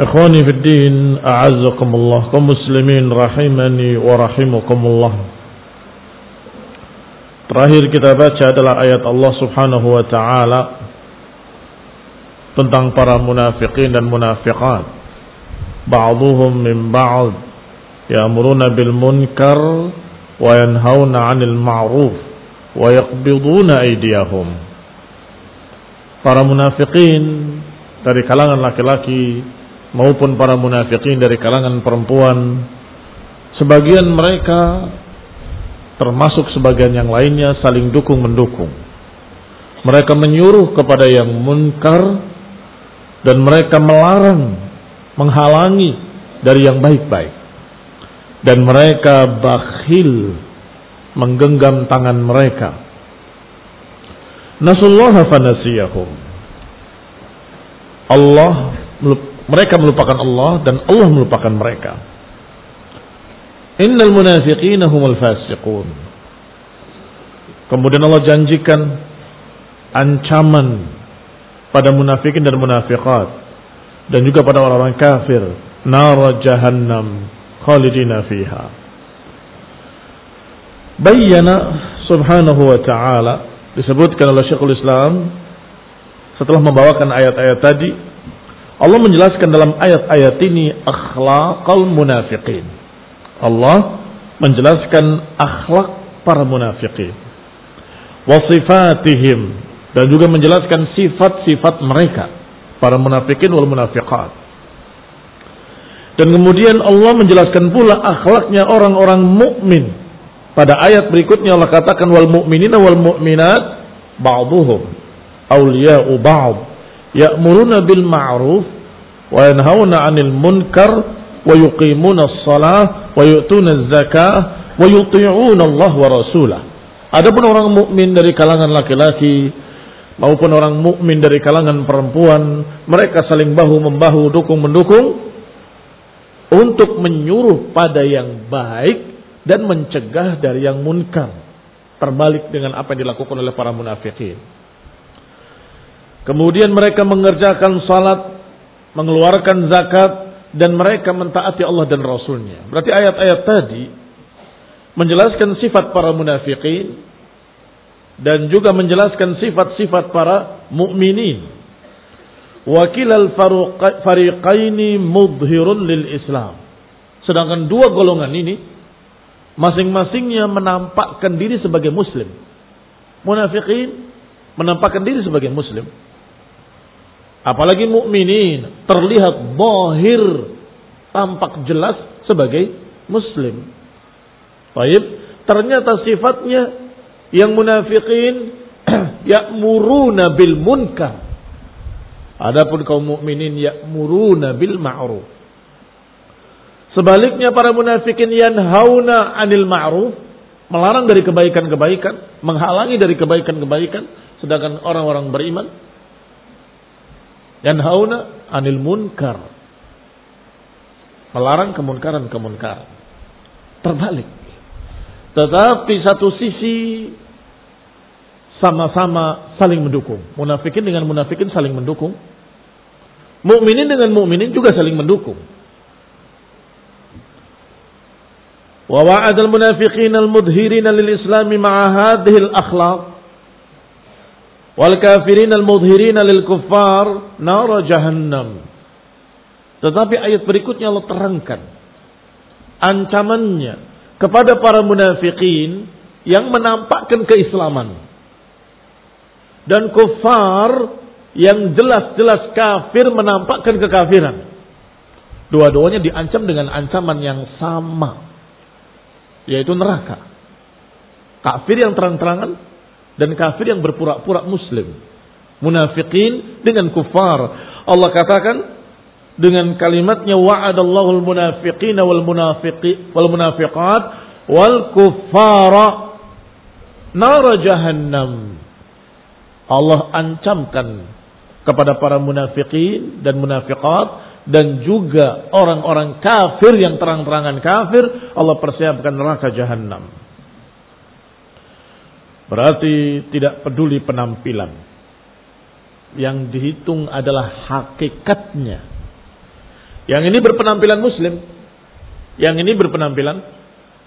Ikhwani fi din, a'azzakumullah, kaum muslimin rahimani wa rahimakumullah. Terakhir kita baca adalah ayat Allah Subhanahu wa taala tentang para munafikin dan munafiqat. Ba'dhuhum min ba'd ya'muruna bil munkar wa yanhauna 'anil ma'ruf wa yaqbiduna aydiyahum. Para munafikin dari kalangan laki-laki maupun para munafikin dari kalangan perempuan sebagian mereka termasuk sebagian yang lainnya saling dukung mendukung. Mereka menyuruh kepada yang munkar dan mereka melarang menghalangi dari yang baik-baik. Dan mereka bakhil menggenggam tangan mereka. Nasullaha fanasiyahum. Allah mereka melupakan Allah dan Allah melupakan mereka. Innal munafiqina humul fasiqun. Kemudian Allah janjikan ancaman pada munafikin dan munafiqat dan juga pada orang-orang kafir, nar jahannam khalidina fiha. Bayyana subhanahu wa ta'ala disebutkan oleh Syekhul Islam setelah membawakan ayat-ayat tadi Allah menjelaskan dalam ayat-ayat ini akhlakal munafiqin. Allah menjelaskan akhlak para munafiqin. Wasifatihim dan juga menjelaskan sifat-sifat mereka para munafikin wal munafiqat. Dan kemudian Allah menjelaskan pula akhlaknya orang-orang mukmin. Pada ayat berikutnya Allah katakan wal mu'minina wal mu'minat ba'duhum awliya'u ba'd ya'muruna bil ma'ruf wa yanhauna 'anil munkar wa yuqimuna as-salah wa yu'tuna az-zakah wa yuti'una Allah wa rasulah. Adapun orang mukmin dari kalangan laki-laki maupun orang mukmin dari kalangan perempuan, mereka saling bahu membahu, dukung mendukung untuk menyuruh pada yang baik dan mencegah dari yang munkar. Terbalik dengan apa yang dilakukan oleh para munafikin. Kemudian mereka mengerjakan salat, mengeluarkan zakat, dan mereka mentaati Allah dan Rasulnya. Berarti ayat-ayat tadi menjelaskan sifat para munafikin dan juga menjelaskan sifat-sifat para mukminin. Wakil al-fariqaini mudhirun lil Islam. Sedangkan dua golongan ini masing-masingnya menampakkan diri sebagai muslim. Munafikin menampakkan diri sebagai muslim. Apalagi mukminin terlihat bahir tampak jelas sebagai muslim. Baik, ternyata sifatnya yang munafikin ya'muruna bil munkar. Adapun kaum mukminin ya'muruna bil ma'ruf. Sebaliknya para munafikin yanhauna 'anil ma'ruf, melarang dari kebaikan-kebaikan, menghalangi dari kebaikan-kebaikan, sedangkan orang-orang beriman yanhauna 'anil munkar. Melarang kemunkaran-kemunkaran. Terbalik. Tetapi satu sisi sama-sama saling mendukung. Munafikin dengan munafikin saling mendukung. Mukminin dengan mukminin juga saling mendukung. Wa wa'adal munafiqin al-mudhirin lil-islam ma'a hadhihi al-akhlaq wal kafirin al-mudhirin lil-kuffar nar jahannam. Tetapi ayat berikutnya Allah terangkan ancamannya kepada para munafikin yang menampakkan keislaman dan kufar yang jelas-jelas kafir menampakkan kekafiran. Dua-duanya diancam dengan ancaman yang sama, yaitu neraka. Kafir yang terang-terangan dan kafir yang berpura-pura muslim. Munafikin dengan kufar. Allah katakan dengan kalimatnya wa'adallahu al-munafiqina wal munafiqi wal munafiqat wal kuffara nar jahannam. Allah ancamkan kepada para munafikin dan munafiqat dan juga orang-orang kafir yang terang-terangan kafir Allah persiapkan neraka jahanam. Berarti tidak peduli penampilan. Yang dihitung adalah hakikatnya yang ini berpenampilan muslim. Yang ini berpenampilan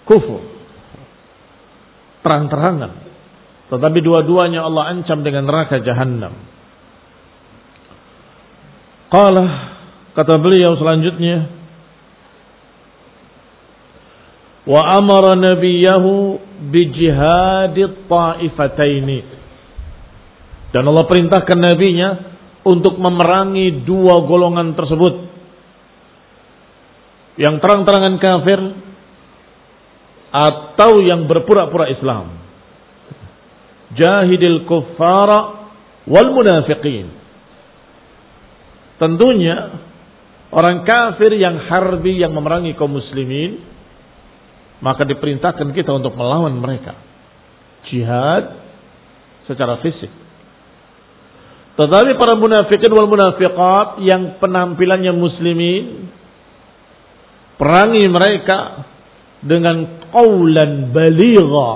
kufur. Terang-terangan. Tetapi dua-duanya Allah ancam dengan neraka jahanam. Qala kata beliau selanjutnya wa amara nabiyahu bijihadit ta'ifataini dan Allah perintahkan nabinya untuk memerangi dua golongan tersebut yang terang-terangan kafir atau yang berpura-pura Islam. Jahidil kuffara wal munafiqin. Tentunya orang kafir yang harbi yang memerangi kaum muslimin maka diperintahkan kita untuk melawan mereka. Jihad secara fisik. Tetapi para munafikin wal munafiqat yang penampilannya muslimin Perangi mereka dengan qawlan baligha.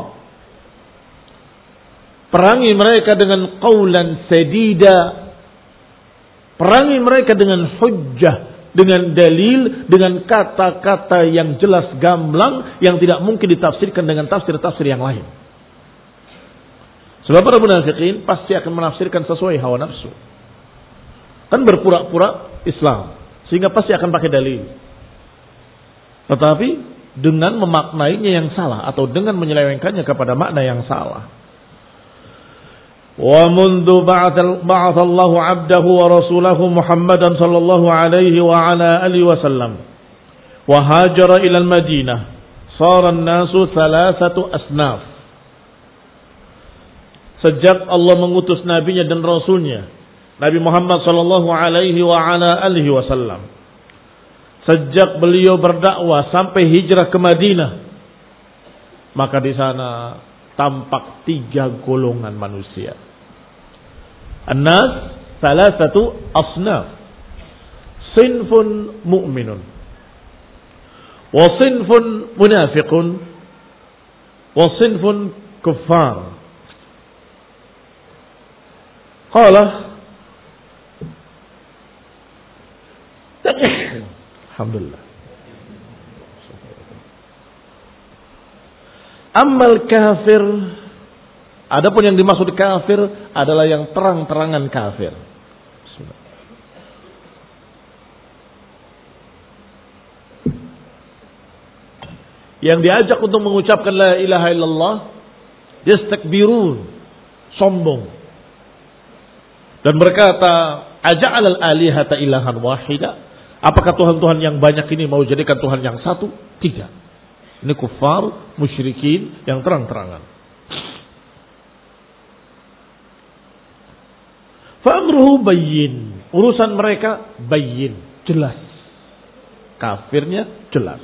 Perangi mereka dengan qawlan sedida. Perangi mereka dengan hujjah, dengan dalil, dengan kata-kata yang jelas gamblang yang tidak mungkin ditafsirkan dengan tafsir-tafsir yang lain. Sebab para munafikin pasti akan menafsirkan sesuai hawa nafsu. Kan berpura-pura Islam. Sehingga pasti akan pakai dalil. Tetapi dengan memaknainya yang salah atau dengan menyelewengkannya kepada makna yang salah. Allah 'abdahu wa rasulahu Muhammadan sallallahu alaihi wa ala alihi wasallam wa hajara ila al-Madinah sara an-nasu thalathatu asnaf. Sejak Allah mengutus nabinya dan rasulnya Nabi Muhammad sallallahu alaihi wa ala alihi wasallam Sejak beliau berdakwah sampai hijrah ke Madinah, maka di sana tampak tiga golongan manusia. Anas salah satu asnaf. Sinfun mu'minun. Wa sinfun munafiqun. Wa sinfun kuffar. Qala Alhamdulillah. Amal kafir Adapun yang dimaksud kafir adalah yang terang-terangan kafir. Yang diajak untuk mengucapkan la ilaha illallah yastakbirun, sombong. Dan berkata, aja'al al-alihata ilahan wahida. Apakah Tuhan-Tuhan yang banyak ini mau jadikan Tuhan yang satu? Tidak. Ini kufar, musyrikin yang terang-terangan. Fa'amruhu bayyin. Urusan mereka bayyin. Jelas. Kafirnya jelas.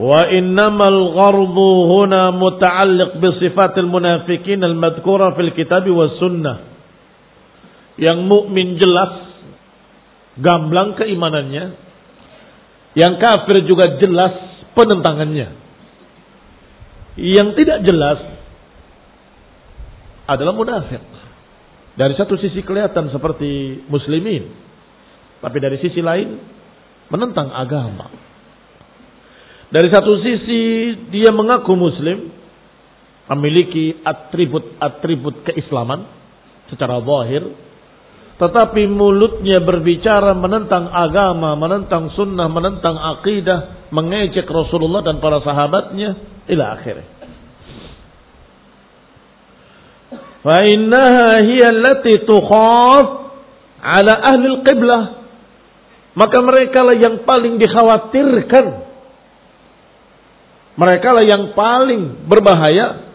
Wa innamal ghardu huna muta'alliq bi sifatil munafikin al-madhkura fil kitab was sunnah. Yang mukmin jelas gamblang keimanannya. Yang kafir juga jelas penentangannya. Yang tidak jelas adalah munafik. Dari satu sisi kelihatan seperti muslimin, tapi dari sisi lain menentang agama. Dari satu sisi dia mengaku muslim, memiliki atribut-atribut keislaman secara zahir, tetapi mulutnya berbicara menentang agama, menentang sunnah, menentang akidah, mengejek Rasulullah dan para sahabatnya, ila akhirnya. Fa'innaha hiya allati tukhaf ala ahli qiblah. Maka mereka lah yang paling dikhawatirkan mereka lah yang paling berbahaya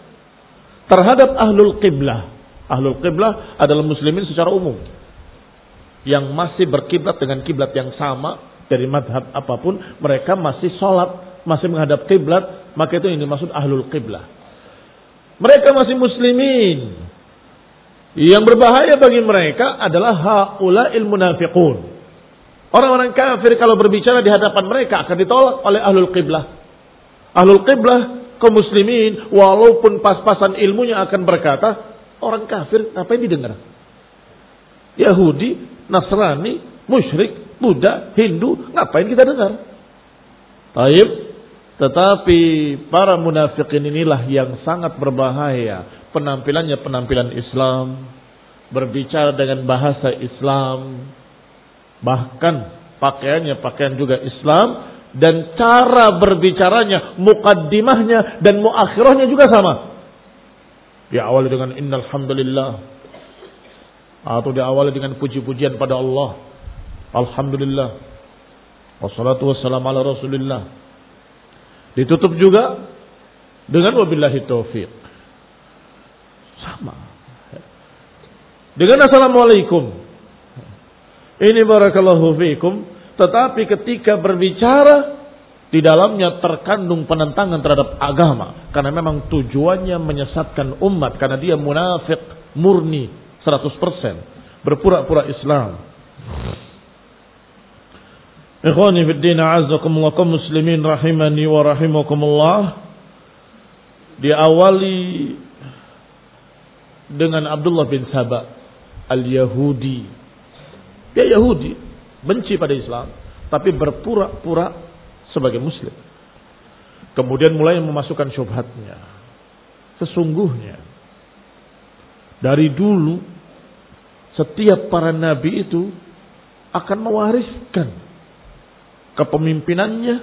terhadap ahlul qiblah. Ahlul qiblah adalah muslimin secara umum. Yang masih berkiblat dengan kiblat yang sama dari madhab apa pun. Mereka masih sholat, masih menghadap kiblat. Maka itu yang dimaksud ahlul qiblah. Mereka masih muslimin. Yang berbahaya bagi mereka adalah haula munafiqun. Orang-orang kafir kalau berbicara di hadapan mereka akan ditolak oleh ahlul qiblah. Ahlul qiblah kaum muslimin walaupun pas-pasan ilmunya akan berkata orang kafir apa yang didengar? Yahudi, Nasrani, musyrik, Buddha, Hindu, ngapain kita dengar? Taib, tetapi para munafikin inilah yang sangat berbahaya. Penampilannya penampilan Islam, berbicara dengan bahasa Islam, bahkan pakaiannya pakaian juga Islam, dan cara berbicaranya, mukaddimahnya dan muakhirahnya juga sama. Diawali dengan innal hamdalillah atau diawali dengan puji-pujian pada Allah. Alhamdulillah. Wassalatu wassalamu ala Rasulillah. Ditutup juga dengan wabillahi taufik. Sama. Dengan assalamualaikum. Ini barakallahu fiikum tetapi ketika berbicara di dalamnya terkandung penentangan terhadap agama karena memang tujuannya menyesatkan umat karena dia munafik murni 100% berpura-pura Islam. Ikhwani fi din muslimin rahimani wa rahimakumullah diawali dengan Abdullah bin Saba al-Yahudi. Dia Yahudi, benci pada Islam, tapi berpura-pura sebagai muslim. Kemudian mulai memasukkan syubhatnya. Sesungguhnya dari dulu setiap para nabi itu akan mewariskan kepemimpinannya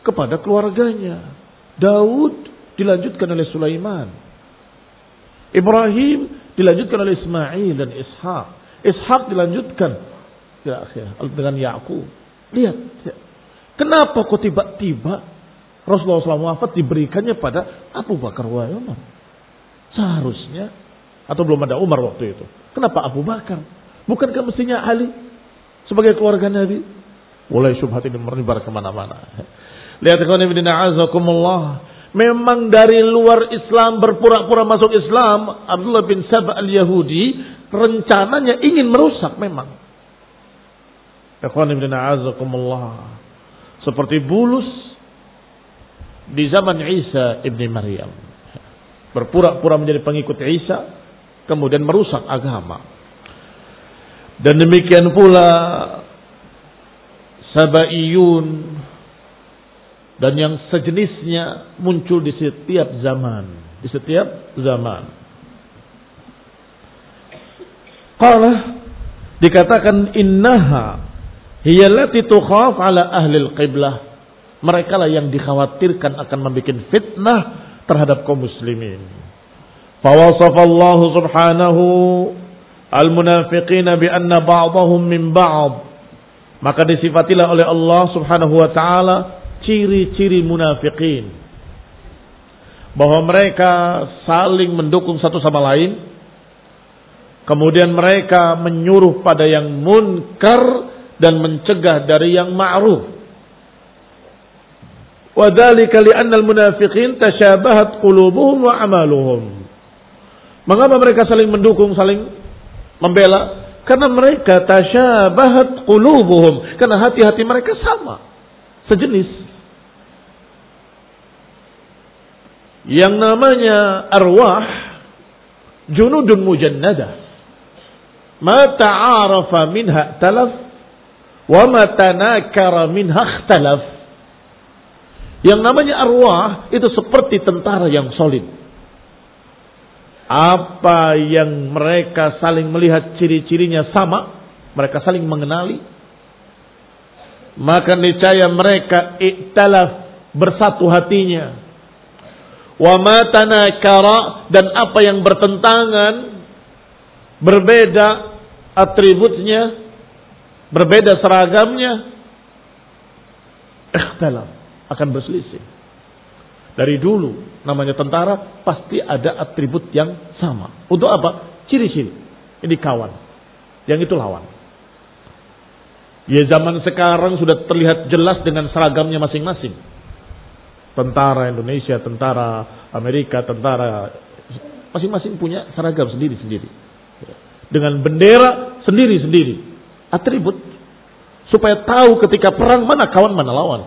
kepada keluarganya. Daud dilanjutkan oleh Sulaiman. Ibrahim dilanjutkan oleh Ismail dan Ishak. Ishak dilanjutkan dengan Yakub. Lihat, kenapa kok tiba-tiba Rasulullah SAW wafat diberikannya pada Abu Bakar wa Umar? Seharusnya atau belum ada Umar waktu itu. Kenapa Abu Bakar? Bukankah mestinya Ali sebagai keluarga Nabi? Mulai syubhat ini menyebar ke mana-mana. Lihat ibn azakumullah. Memang dari luar Islam berpura-pura masuk Islam. Abdullah bin Sabah al-Yahudi. Rencananya ingin merusak memang. Seperti bulus di zaman Isa ibn Maryam. Berpura-pura menjadi pengikut Isa, kemudian merusak agama. Dan demikian pula Sabaiyun dan yang sejenisnya muncul di setiap zaman. di setiap zaman. Qala dikatakan innaha hiyallati tukhaf ala ahli al-qiblah. Mereka lah yang dikhawatirkan akan membuat fitnah terhadap kaum muslimin. Fawasafa Allah subhanahu al-munafiqina bi anna ba'dahum min ba'd. Maka disifatilah oleh Allah subhanahu wa ta'ala ciri-ciri munafikin. Bahwa mereka saling mendukung satu sama lain Kemudian mereka menyuruh pada yang munkar dan mencegah dari yang ma'ruf. Wadhalika li'anna al-munafiqin tashabahat qulubuhum wa amaluhum. Mengapa mereka saling mendukung, saling membela? Karena mereka tashabahat qulubuhum. Karena hati-hati mereka sama. Sejenis. Yang namanya arwah junudun mujannadah ma ta'arafa minha talaf wa ma tanakara minha ikhtalaf. Yang namanya arwah itu seperti tentara yang solid. Apa yang mereka saling melihat ciri-cirinya sama, mereka saling mengenali, maka niscaya mereka iktalaf bersatu hatinya. Wa tanakara dan apa yang bertentangan berbeda atributnya, berbeda seragamnya, ikhtilaf akan berselisih. Dari dulu namanya tentara pasti ada atribut yang sama. Untuk apa? Ciri-ciri. Ini kawan. Yang itu lawan. Ya zaman sekarang sudah terlihat jelas dengan seragamnya masing-masing. Tentara Indonesia, tentara Amerika, tentara masing-masing punya seragam sendiri-sendiri dengan bendera sendiri-sendiri. Atribut. Supaya tahu ketika perang mana kawan mana lawan.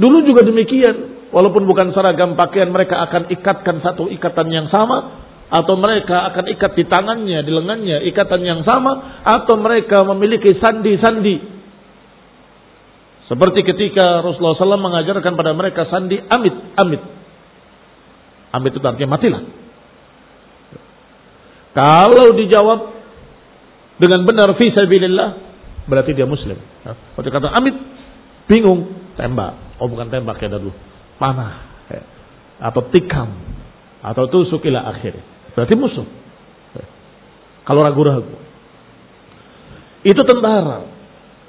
Dulu juga demikian. Walaupun bukan seragam pakaian mereka akan ikatkan satu ikatan yang sama. Atau mereka akan ikat di tangannya, di lengannya ikatan yang sama. Atau mereka memiliki sandi-sandi. Seperti ketika Rasulullah SAW mengajarkan pada mereka sandi amit, amit. Amit itu artinya matilah. Kalau dijawab dengan benar fi sabilillah berarti dia muslim. Kalau dia kata amit bingung tembak. Oh bukan tembak ya dulu. Panah ya. atau tikam atau tusuk ila akhir. Berarti musuh. Ya. Kalau ragu-ragu. Itu tentara.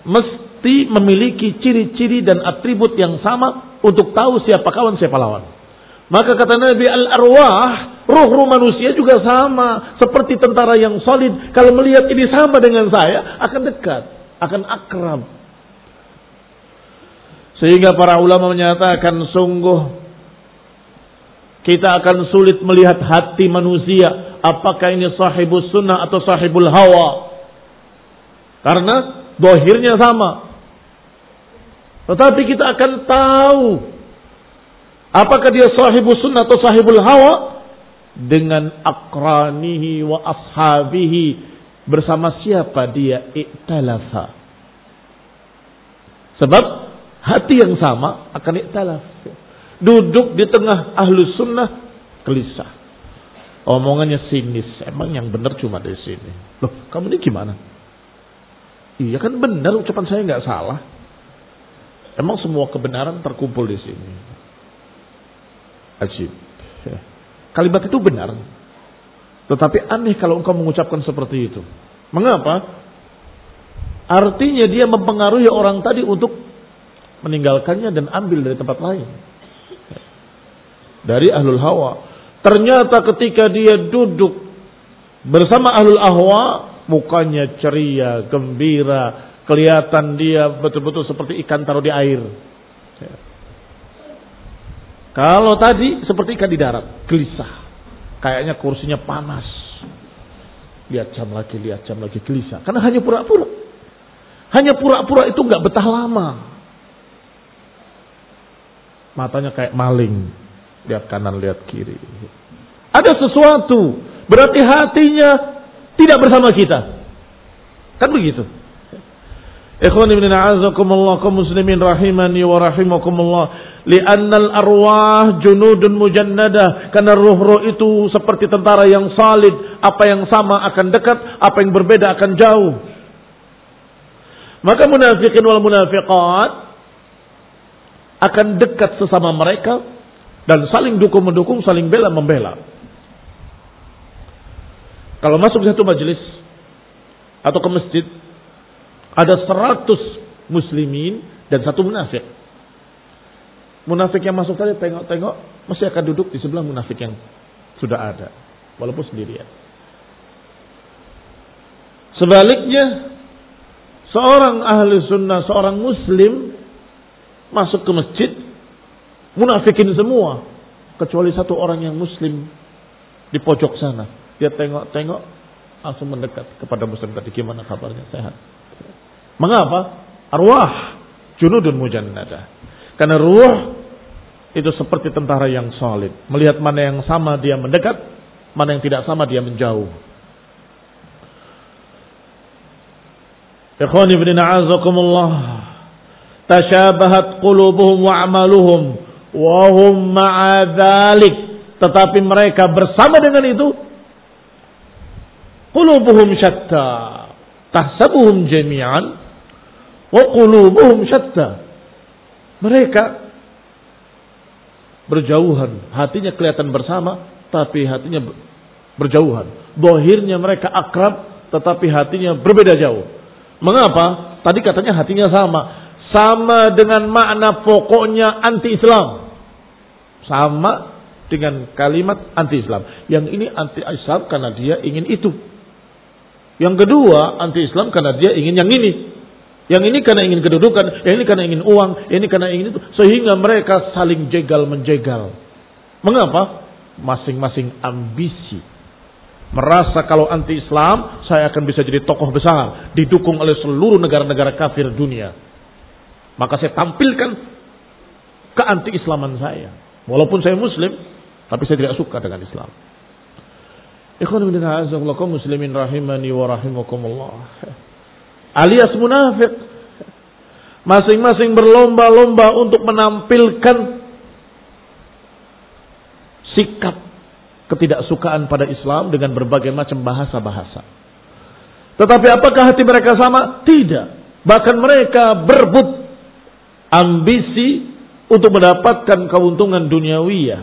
Mesti memiliki ciri-ciri dan atribut yang sama untuk tahu siapa kawan siapa lawan. Maka kata Nabi al-arwah Ruh-ruh manusia juga sama. Seperti tentara yang solid. Kalau melihat ini sama dengan saya, akan dekat. Akan akrab. Sehingga para ulama menyatakan sungguh kita akan sulit melihat hati manusia. Apakah ini sahibus sunnah atau sahibul hawa. Karena dohirnya sama. Tetapi kita akan tahu. Apakah dia sahibus sunnah atau sahibul hawa dengan akranihi wa ashabihi bersama siapa dia iktalafa. Sebab hati yang sama akan iktalaf duduk di tengah ahlu sunnah gelisah. Omongannya sinis emang yang benar cuma di sini. Loh kamu ini gimana? Iya kan benar ucapan saya nggak salah emang semua kebenaran terkumpul di sini ajib Kalimat itu benar. Tetapi aneh kalau engkau mengucapkan seperti itu. Mengapa? Artinya dia mempengaruhi orang tadi untuk meninggalkannya dan ambil dari tempat lain. Dari ahlul hawa. Ternyata ketika dia duduk bersama ahlul ahwa, mukanya ceria, gembira, kelihatan dia betul-betul seperti ikan taruh di air. Kalau tadi seperti ikan di darat, gelisah. Kayaknya kursinya panas. Lihat jam lagi, lihat jam lagi, gelisah. Karena hanya pura-pura. Hanya pura-pura itu nggak betah lama. Matanya kayak maling. Lihat kanan, lihat kiri. Ada sesuatu. Berarti hatinya tidak bersama kita. Kan begitu. Ikhwan ibn a'azakumullah kaum muslimin rahimani wa rahimakumullah. Li'annal arwah junudun mujannadah. Karena ruh-ruh itu seperti tentara yang salid. Apa yang sama akan dekat, apa yang berbeda akan jauh. Maka munafikin wal munafiqat akan dekat sesama mereka dan saling dukung mendukung, saling bela membela. Kalau masuk satu majelis atau ke masjid ada seratus muslimin dan satu munafik. Munafik yang masuk tadi tengok-tengok mesti akan duduk di sebelah munafik yang sudah ada. Walaupun sendirian. Sebaliknya, seorang ahli sunnah, seorang muslim masuk ke masjid, munafikin semua. Kecuali satu orang yang muslim di pojok sana. Dia tengok-tengok, langsung mendekat kepada muslim tadi. Gimana kabarnya? Sehat. Mengapa? Arwah junudun mujannada. Karena ruh itu seperti tentara yang solid. Melihat mana yang sama dia mendekat, mana yang tidak sama dia menjauh. Ikhwani ibn a'azakumullah. Tashabahat qulubuhum wa amaluhum. Wahum ma'adhalik. Tetapi mereka bersama dengan itu. Qulubuhum syatta. Tahsabuhum jami'an. Wa qulubuhum. Mereka berjauhan, hatinya kelihatan bersama, tapi hatinya berjauhan. Dohirnya mereka akrab, tetapi hatinya berbeda jauh. Mengapa? Tadi katanya hatinya sama. Sama dengan makna pokoknya anti-Islam. Sama dengan kalimat anti-Islam. Yang ini anti-Islam karena dia ingin itu. Yang kedua anti-Islam karena dia ingin yang ini. Yang ini karena ingin kedudukan, yang ini karena ingin uang, yang ini karena ingin itu. Sehingga mereka saling jegal menjegal. Mengapa? Masing-masing ambisi. Merasa kalau anti Islam, saya akan bisa jadi tokoh besar. Didukung oleh seluruh negara-negara kafir dunia. Maka saya tampilkan ke anti-Islaman saya. Walaupun saya muslim, tapi saya tidak suka dengan Islam. Ikhwan muslimin rahimani wa rahimakumullah alias munafik. Masing-masing berlomba-lomba untuk menampilkan sikap ketidaksukaan pada Islam dengan berbagai macam bahasa-bahasa. Tetapi apakah hati mereka sama? Tidak. Bahkan mereka berebut ambisi untuk mendapatkan keuntungan duniawiyah.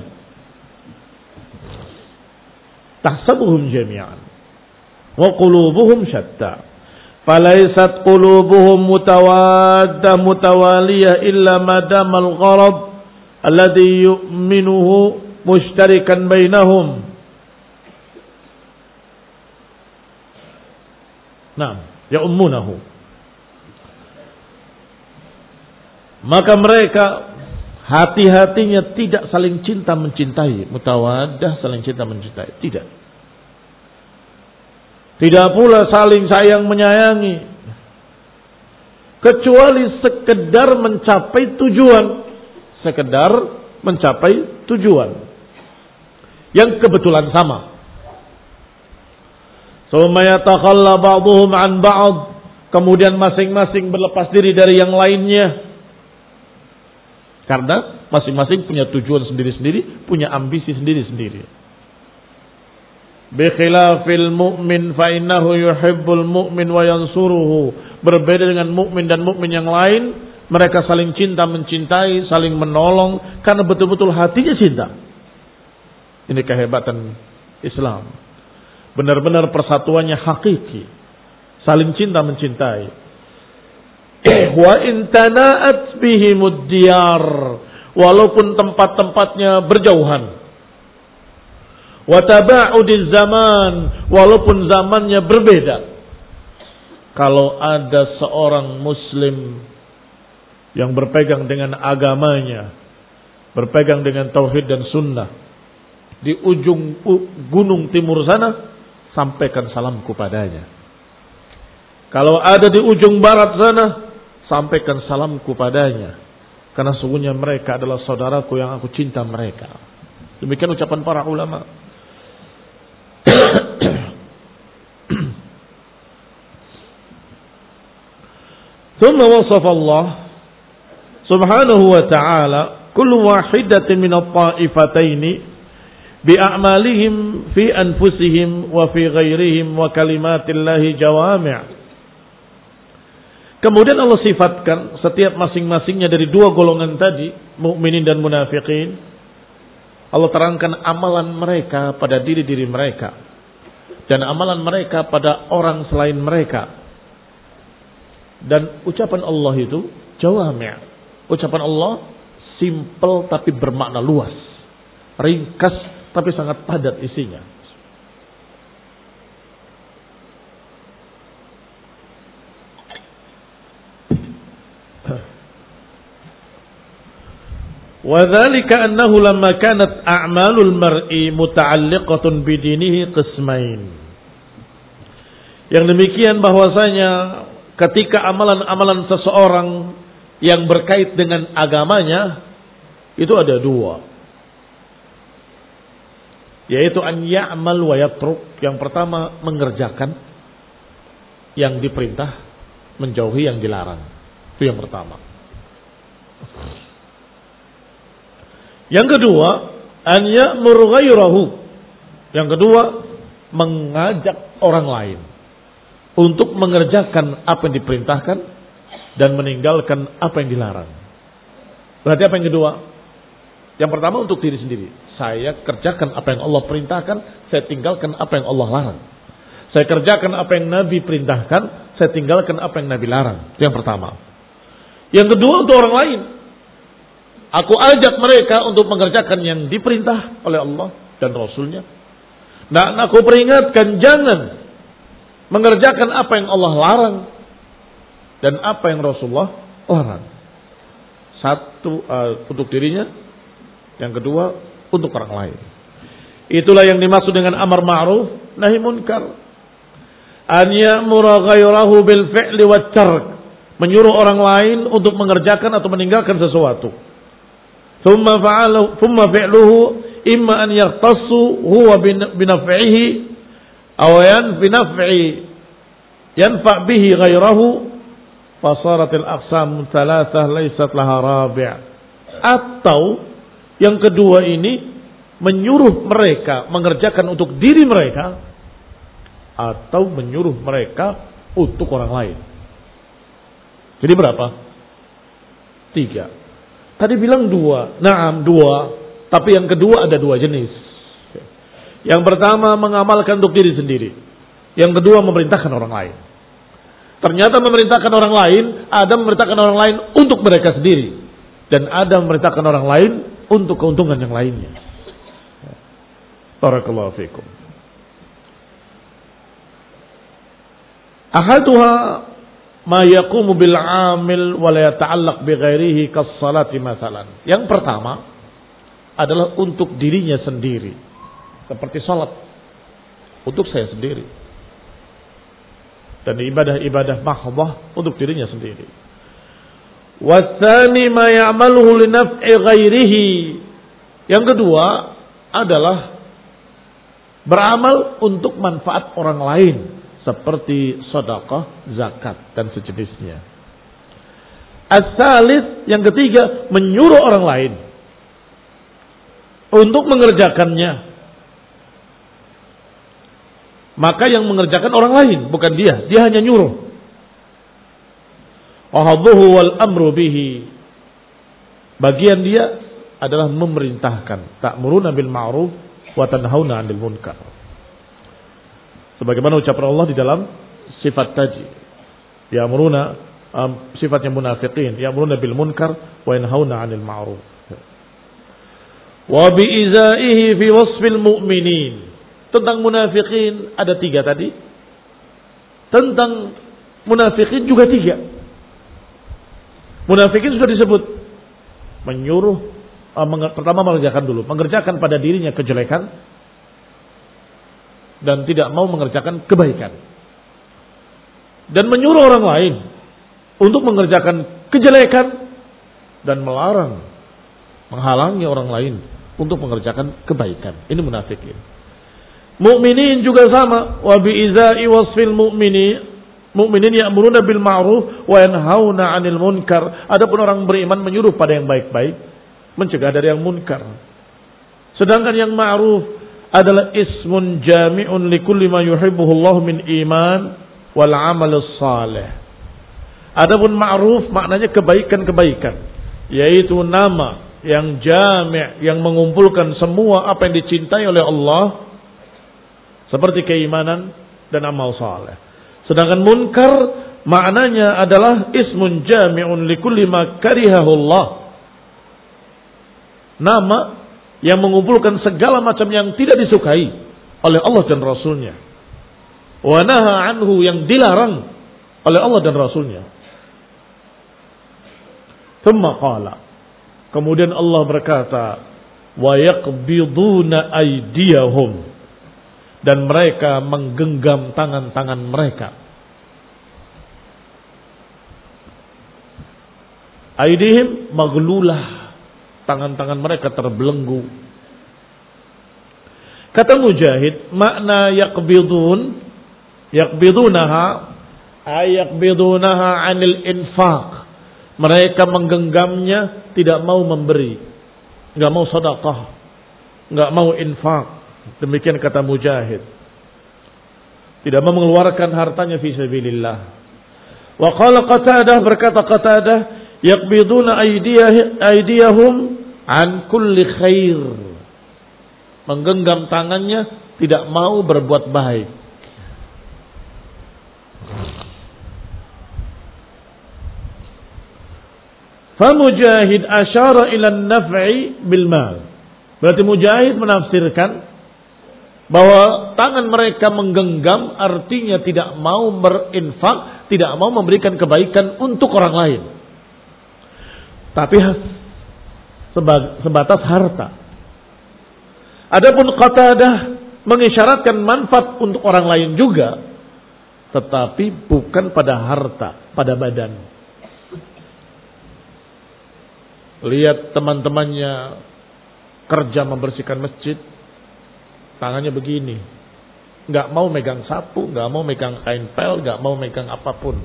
Tahsabuhum jami'an. Wa qulubuhum syatta. Falaisat qulubuhum mutawadda mutawaliyah illa madamal gharab alladhi yu'minuhu mushtarikan bainahum. Nah, ya'ummunahu. Maka mereka hati-hatinya tidak saling cinta mencintai, mutawaddah saling cinta mencintai, tidak. Tidak pula saling sayang menyayangi. Kecuali sekedar mencapai tujuan. Sekedar mencapai tujuan. Yang kebetulan sama. Ba'd. Kemudian masing-masing berlepas diri dari yang lainnya. Karena masing-masing punya tujuan sendiri-sendiri, punya ambisi sendiri-sendiri. Bikhilafil mu'min fa innahu yuhibbul mu'min wa yansuruhu. Berbeda dengan mukmin dan mukmin yang lain, mereka saling cinta mencintai, saling menolong karena betul-betul hatinya cinta. Ini kehebatan Islam. Benar-benar persatuannya hakiki. Saling cinta mencintai. Wa in tana'at bihimud diyar. Walaupun tempat-tempatnya berjauhan Wataba'udil zaman walaupun zamannya berbeda. Kalau ada seorang muslim yang berpegang dengan agamanya, berpegang dengan tauhid dan sunnah di ujung gunung timur sana, sampaikan salamku padanya. Kalau ada di ujung barat sana, sampaikan salamku padanya. Karena sungguhnya mereka adalah saudaraku yang aku cinta mereka. Demikian ucapan para ulama. ثم وصف الله سبحانه وتعالى kullu wahidatin min at-ta'ifataini bi'amalihim fi anfusihim wa fi ghairihim wa kalimatillahi jawami' Kemudian Allah sifatkan setiap masing-masingnya dari dua golongan tadi, mukminin dan munafikin. Allah terangkan amalan mereka pada diri-diri mereka dan amalan mereka pada orang selain mereka. Dan ucapan Allah itu jawami'. Ucapan Allah simple tapi bermakna luas. Ringkas tapi sangat padat isinya. وذلك أنه لما كانت أعمال المرء متعلقة بدينه قسمين yang demikian bahwasanya ketika amalan-amalan seseorang yang berkait dengan agamanya itu ada dua yaitu an ya'mal wa yatruk yang pertama mengerjakan yang diperintah menjauhi yang dilarang itu yang pertama yang kedua, an ya'mur ghairahu. Yang kedua, mengajak orang lain untuk mengerjakan apa yang diperintahkan dan meninggalkan apa yang dilarang. Berarti apa yang kedua? Yang pertama untuk diri sendiri. Saya kerjakan apa yang Allah perintahkan, saya tinggalkan apa yang Allah larang. Saya kerjakan apa yang Nabi perintahkan, saya tinggalkan apa yang Nabi larang. Itu yang pertama. Yang kedua untuk orang lain. Aku ajak mereka untuk mengerjakan yang diperintah oleh Allah dan Rasulnya. Dan aku peringatkan jangan mengerjakan apa yang Allah larang dan apa yang Rasulullah larang. Satu uh, untuk dirinya, yang kedua untuk orang lain. Itulah yang dimaksud dengan amar ma'ruf nahi munkar. An ya'mura ghairahu bil fi'li wat Menyuruh orang lain untuk mengerjakan atau meninggalkan sesuatu ثم فعله ثم فعله إما أن يختص هو بنفعه أو ينفع ينفع به غيره فصارت الأقسام ثلاثة ليست لها رابع atau yang kedua ini menyuruh mereka mengerjakan untuk diri mereka atau menyuruh mereka untuk orang lain. Jadi berapa? Tiga. Tadi bilang dua. Naam dua. Tapi yang kedua ada dua jenis. Yang pertama mengamalkan untuk diri sendiri. Yang kedua memerintahkan orang lain. Ternyata memerintahkan orang lain, ada memerintahkan orang lain untuk mereka sendiri. Dan ada memerintahkan orang lain untuk keuntungan yang lainnya. Barakallahu fikum. Ahaduha ma yaqumu bil amil wa la yata'allaq bi ghairihi kas salati masalan. Yang pertama adalah untuk dirinya sendiri. Seperti salat untuk saya sendiri. Dan ibadah-ibadah mahbah untuk dirinya sendiri. Wasani ma ya'maluhu li naf'i ghairihi. Yang kedua adalah beramal untuk manfaat orang lain seperti sedekah, zakat dan sejenisnya. Asalis yang ketiga menyuruh orang lain untuk mengerjakannya. Maka yang mengerjakan orang lain bukan dia, dia hanya nyuruh. Wahadhuhu wal amru bihi. Bagian dia adalah memerintahkan. Ta'muruna bil ma'ruf wa tanhauna 'anil munkar. Sebagaimana ucapan Allah di dalam sifat tadi. Ya muruna um, sifatnya munafiqin. Ya muruna bil munkar wa yanhauna 'anil ma'ruf. Wa bi'izaihi fi wasfil mu'minin. Tentang munafiqin ada tiga tadi. Tentang munafiqin juga tiga. Munafiqin sudah disebut menyuruh uh, pertama mengerjakan dulu, mengerjakan pada dirinya kejelekan, dan tidak mau mengerjakan kebaikan. Dan menyuruh orang lain untuk mengerjakan kejelekan dan melarang, menghalangi orang lain untuk mengerjakan kebaikan. Ini munafikin. Mukminin juga sama. Wa bi izai wasfil mu'mini Mukminin ya'muruna bil ma'ruf wa yanhauna 'anil munkar. Adapun orang beriman menyuruh pada yang baik-baik mencegah dari yang munkar. Sedangkan yang ma'ruf adalah ismun jami'un likulli ma yuhibbuhu Allah min iman wal amal salih. Adapun ma'ruf maknanya kebaikan-kebaikan, yaitu nama yang jami' yang mengumpulkan semua apa yang dicintai oleh Allah seperti keimanan dan amal saleh. Sedangkan munkar maknanya adalah ismun jami'un likulli ma karihahullah. Nama yang mengumpulkan segala macam yang tidak disukai oleh Allah dan Rasulnya. Wa naha anhu yang dilarang oleh Allah dan Rasulnya. Thumma qala Kemudian Allah berkata, "Wa yaqbiduna aydiyahum." Dan mereka menggenggam tangan-tangan mereka. Aidihim maglulah. Tangan-tangan mereka terbelenggu. Kata Mujahid, makna yaqbidun, yaqbidunaha, ayaqbidunaha anil infaq mereka menggenggamnya, tidak mau memberi. Nggak mau sedekah. Nggak mau infak. Demikian kata Mujahid. Tidak mau mengeluarkan hartanya fi sabilillah. Wa qala Qatadah berkata Qatadah, yaqbiduna aydiyahum an kulli khair. Menggenggam tangannya tidak mau berbuat baik. Famujahid asyara ila naf'i bil mal. Berarti Mujahid menafsirkan bahwa tangan mereka menggenggam artinya tidak mau berinfak, tidak mau memberikan kebaikan untuk orang lain. Tapi sebatas harta. Adapun Qatadah mengisyaratkan manfaat untuk orang lain juga, tetapi bukan pada harta, pada badan. Lihat teman-temannya kerja membersihkan masjid, tangannya begini. Nggak mau megang sapu, nggak mau megang kain pel, nggak mau megang apa pun.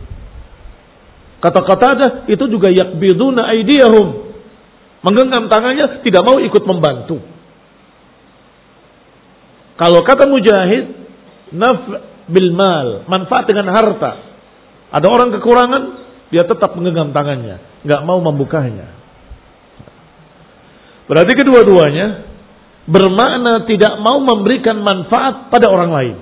Kata-kata ada itu juga yakbiduna aidiyahum. Menggenggam tangannya tidak mau ikut membantu. Kalau kata mujahid, naf bil mal, manfaat dengan harta. Ada orang kekurangan, dia tetap menggenggam tangannya, nggak mau membukanya. Berarti kedua-duanya bermakna tidak mau memberikan manfaat pada orang lain.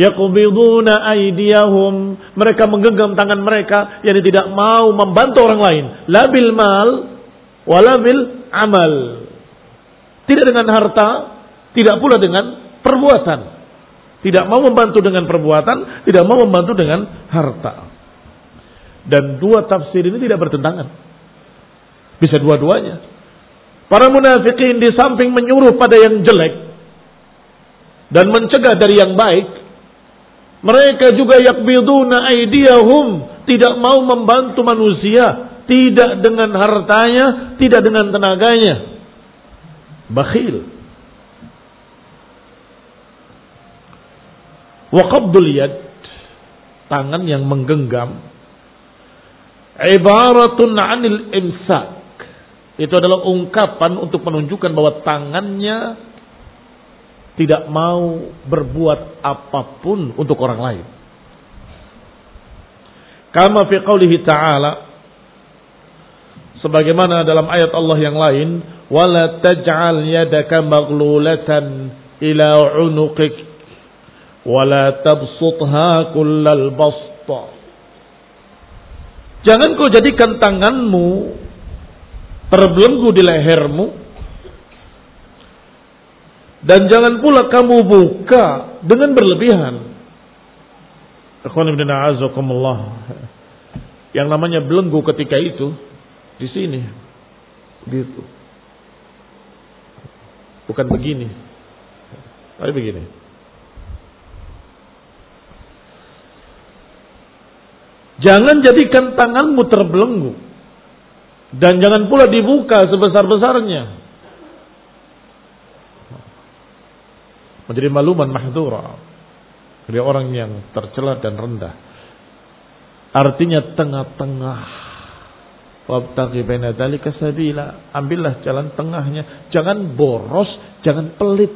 Yaqbiduna aydiyahum, mereka menggenggam tangan mereka yang tidak mau membantu orang lain, la bil mal wala bil amal. Tidak dengan harta, tidak pula dengan perbuatan. Tidak mau membantu dengan perbuatan, tidak mau membantu dengan harta. Dan dua tafsir ini tidak bertentangan. Bisa dua-duanya. Para munafikin di samping menyuruh pada yang jelek dan mencegah dari yang baik, mereka juga yakbiduna aidiyahum, tidak mau membantu manusia, tidak dengan hartanya, tidak dengan tenaganya. Bakhil. Wa qabdul yad, tangan yang menggenggam, ibaratun anil imsak. Itu adalah ungkapan untuk menunjukkan bahwa tangannya tidak mau berbuat apa pun untuk orang lain. Kama fi qawlihi ta'ala sebagaimana dalam ayat Allah yang lain wala taj'al yadaka maghlulatan ila 'unuqik wala tabsutha kullal basta Jangan kau jadikan tanganmu terbelenggu di lehermu dan jangan pula kamu buka dengan berlebihan. Yang namanya belenggu ketika itu di sini. Gitu. Bukan begini. Tapi begini. Jangan jadikan tanganmu terbelenggu dan jangan pula dibuka sebesar-besarnya. Menjadi maluman mahdura. Jadi orang yang tercela dan rendah. Artinya tengah-tengah. Wabtaghi baina dzalika sabila. Ambillah jalan tengahnya. Jangan boros, jangan pelit.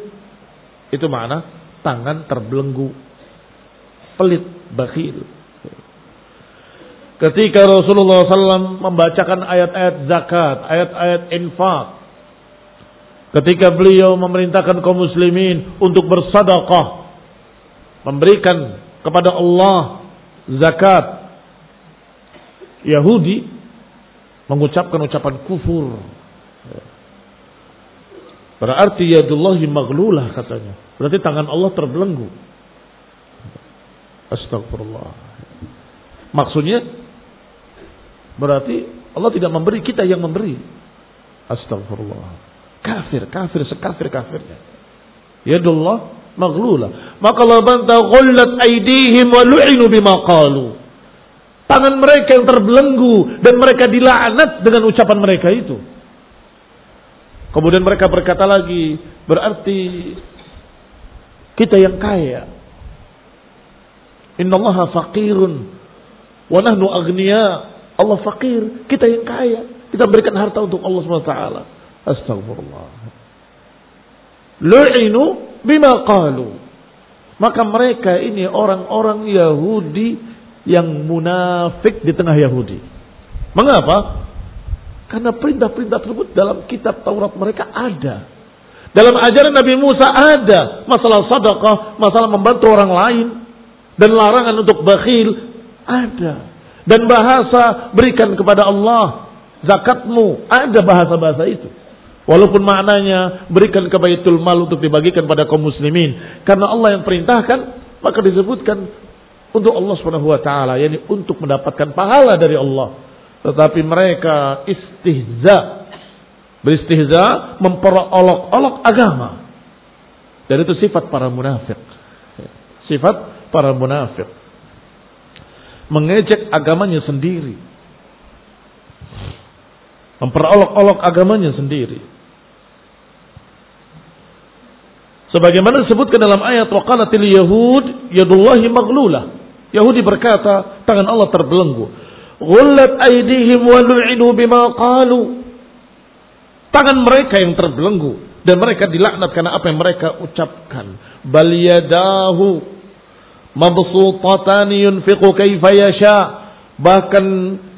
Itu makna tangan terbelenggu. Pelit, bakhil. Ketika Rasulullah SAW membacakan ayat-ayat zakat, ayat-ayat infak. Ketika beliau memerintahkan kaum muslimin untuk bersadaqah. Memberikan kepada Allah zakat. Yahudi mengucapkan ucapan kufur. Berarti yadullahi maglulah katanya. Berarti tangan Allah terbelenggu. Astagfirullah. Maksudnya berarti Allah tidak memberi kita yang memberi. Astagfirullah. Kafir, kafir, sekafir kafirnya. Yadullah maglulah. Maka Allah bantah ghullat aidihim wa lu'inu bima. Tangan mereka yang terbelenggu dan mereka dilaknat dengan ucapan mereka itu. Kemudian mereka berkata lagi, berarti kita yang kaya. Inna Allah faqirun wa nahnu agniya. Allah fakir, kita yang kaya. Kita berikan harta untuk Allah SWT. Astagfirullah. Lu'inu bima qalu. Maka mereka ini orang-orang Yahudi yang munafik di tengah Yahudi. Mengapa? Karena perintah-perintah tersebut dalam kitab Taurat mereka ada. Dalam ajaran Nabi Musa ada masalah sadaqah, masalah membantu orang lain dan larangan untuk bakhil ada. Dan bahasa berikan kepada Allah zakatmu ada bahasa-bahasa itu. Walaupun maknanya berikan ke Baitul Mal untuk dibagikan pada kaum muslimin. Karena Allah yang perintahkan, maka disebutkan untuk Allah Subhanahu wa taala, yakni untuk mendapatkan pahala dari Allah. Tetapi mereka istihza, beristihza memperolok-olok agama. Dan itu sifat para munafik. Sifat para munafik. Mengejek agamanya sendiri. Memperolok-olok agamanya sendiri. Sebagaimana disebutkan dalam ayat waqalatil yahud yadullahi maghlulah Yahudi berkata, tangan Allah terbelenggu. Ghullat aidihim wa lu'inu bima qalu. Tangan mereka yang terbelenggu dan mereka dilaknat karena apa yang mereka ucapkan. Bal yadahu mabsutatan yunfiqu kaifa yasha. Bahkan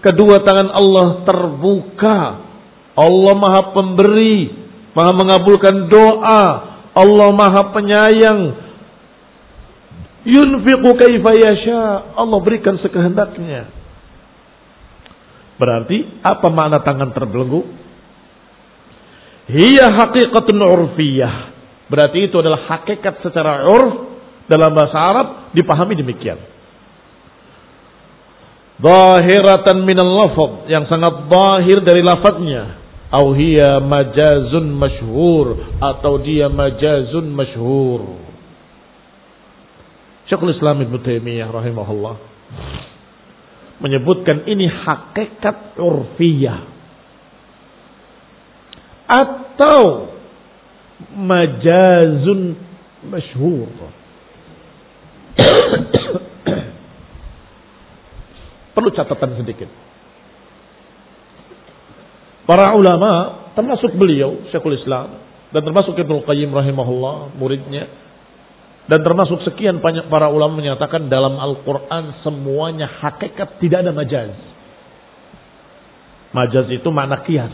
kedua tangan Allah terbuka. Allah Maha Pemberi, Maha mengabulkan doa. Allah Maha Penyayang, Yunfiqu kaifa yasha. Allah berikan sekehendaknya. Berarti apa makna tangan terbelenggu? Hiya haqiqatun urfiyah. Berarti itu adalah hakikat secara urf dalam bahasa Arab dipahami demikian. Zahiratan minal lafaz yang sangat zahir dari lafadznya. Au hiya majazun masyhur atau dia majazun masyhur. Syekhul Islam Ibn Taimiyah rahimahullah menyebutkan ini hakikat urfiyah atau majazun masyhur. Perlu catatan sedikit. Para ulama termasuk beliau Syekhul Islam dan termasuk Ibnu Qayyim rahimahullah muridnya dan termasuk sekian banyak para ulama menyatakan dalam Al-Quran semuanya hakikat tidak ada majaz. Majaz itu makna kias.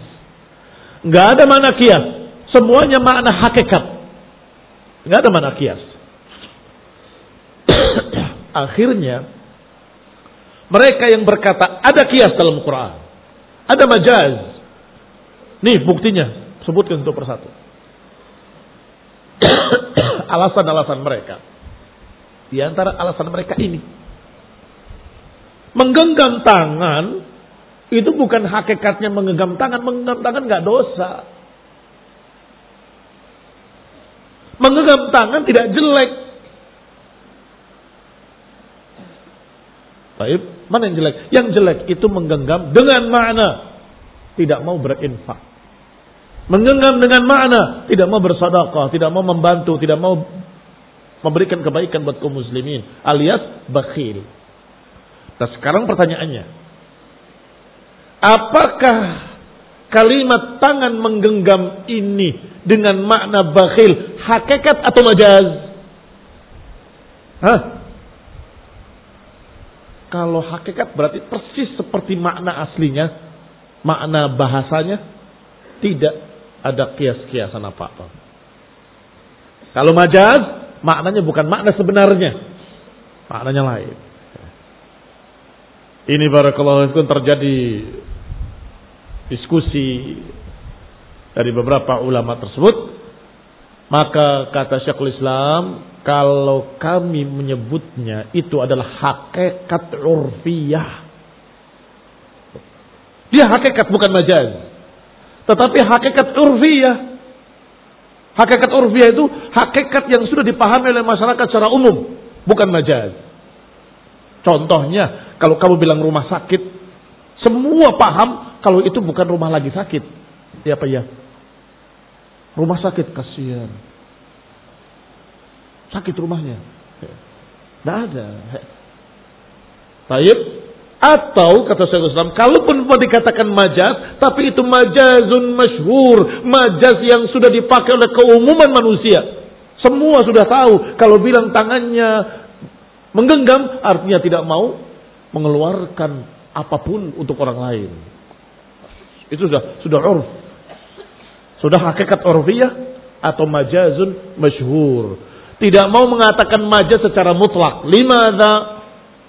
Nggak ada makna kias. Semuanya makna hakikat. Nggak ada makna kias. Akhirnya mereka yang berkata ada kias dalam Quran. Ada majaz. Nih buktinya. Sebutkan satu persatu. alasan-alasan mereka. Di antara alasan mereka ini. Menggenggam tangan itu bukan hakikatnya menggenggam tangan. Menggenggam tangan nggak dosa. Menggenggam tangan tidak jelek. Baik, mana yang jelek? Yang jelek itu menggenggam dengan makna tidak mau berinfak. Menggenggam dengan makna tidak mau bersedekah, tidak mau membantu, tidak mau memberikan kebaikan buat kaum muslimin, alias bakhil. Nah sekarang pertanyaannya, Apakah kalimat tangan menggenggam ini dengan makna bakhil hakikat atau majaz? Hah? Kalau hakikat berarti persis seperti makna aslinya, makna bahasanya tidak ada kias-kiasan apa-apa. Kalau majaz, maknanya bukan makna sebenarnya. Maknanya lain. Ini barakallahu fikum terjadi diskusi dari beberapa ulama tersebut. Maka kata Syekhul Islam, kalau kami menyebutnya itu adalah hakikat urfiyah. Dia hakikat bukan majaz. Tetapi hakikat urfiyah. Hakikat urfiyah itu hakikat yang sudah dipahami oleh masyarakat secara umum. Bukan majaz. Contohnya, kalau kamu bilang rumah sakit, semua paham kalau itu bukan rumah lagi sakit. Ya apa ya? Rumah sakit kasihan Sakit rumahnya. Tidak ada. Taib. Atau kata Syaikhul Islam, kalaupun mau dikatakan majaz, tapi itu majazun masyhur, majaz yang sudah dipakai oleh keumuman manusia. Semua sudah tahu kalau bilang tangannya menggenggam artinya tidak mau mengeluarkan apa pun untuk orang lain. Itu sudah sudah urf. Sudah hakikat urfiyah atau majazun masyhur. Tidak mau mengatakan majaz secara mutlak. Limadha?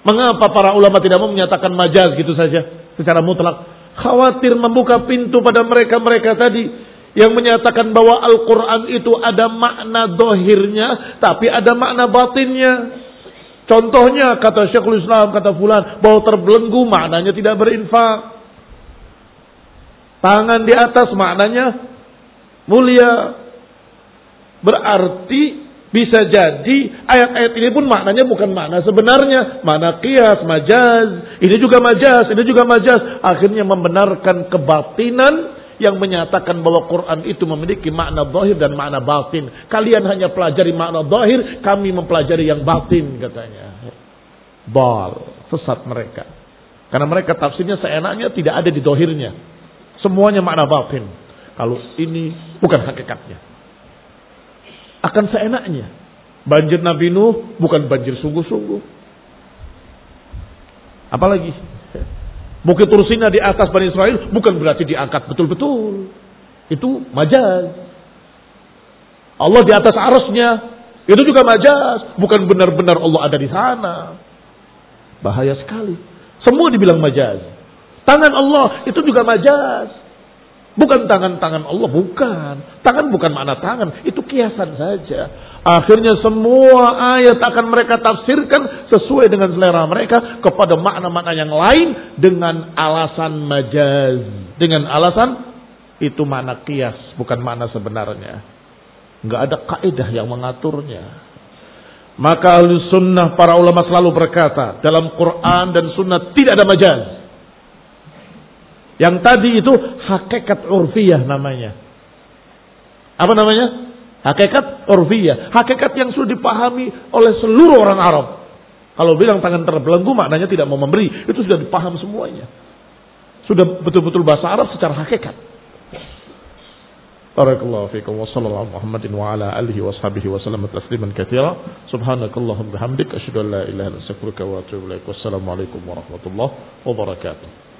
Mengapa para ulama tidak mau menyatakan majaz gitu saja secara mutlak? Khawatir membuka pintu pada mereka-mereka tadi yang menyatakan bahwa Al-Quran itu ada makna dohirnya, tapi ada makna batinnya. Contohnya kata Syekhul Islam, kata Fulan, bahwa terbelenggu maknanya tidak berinfak. Tangan di atas maknanya mulia. Berarti bisa jadi ayat-ayat ini pun maknanya bukan makna sebenarnya. Makna kias, majaz. Ini juga majaz, ini juga majaz. Akhirnya membenarkan kebatinan yang menyatakan bahwa Quran itu memiliki makna zahir dan makna batin. Kalian hanya pelajari makna zahir, kami mempelajari yang batin katanya. Bal, sesat mereka. Karena mereka tafsirnya seenaknya tidak ada di dohirnya. Semuanya makna batin. Kalau ini bukan hakikatnya akan seenaknya. Banjir Nabi Nuh bukan banjir sungguh-sungguh. Apalagi Bukit Tursina di atas Bani Israel bukan berarti diangkat betul-betul. Itu majaz. Allah di atas arusnya. Itu juga majaz. Bukan benar-benar Allah ada di sana. Bahaya sekali. Semua dibilang majaz. Tangan Allah itu juga majaz. Bukan tangan-tangan Allah, bukan. Tangan bukan makna tangan, itu kiasan saja. Akhirnya semua ayat akan mereka tafsirkan sesuai dengan selera mereka kepada makna-makna yang lain dengan alasan majaz. Dengan alasan itu makna kias, bukan makna sebenarnya. Enggak ada kaidah yang mengaturnya. Maka ahli sunnah para ulama selalu berkata dalam Quran dan sunnah tidak ada majaz. Yang tadi itu hakikat urfiyah namanya. Apa namanya? Hakikat urfiyah. Hakikat yang sudah dipahami oleh seluruh orang Arab. Kalau bilang tangan terbelenggu maknanya tidak mau memberi. Itu sudah dipaham semuanya. Sudah betul-betul bahasa Arab secara hakikat. Barakallahu fiikum wa sallallahu Muhammadin wa ala alihi wa sahbihi wa sallam tasliman katsira. Subhanakallahumma bihamdik asyhadu an la ilaha illa anta astaghfiruka wa atubu ilaik. Wassalamualaikum warahmatullahi wabarakatuh.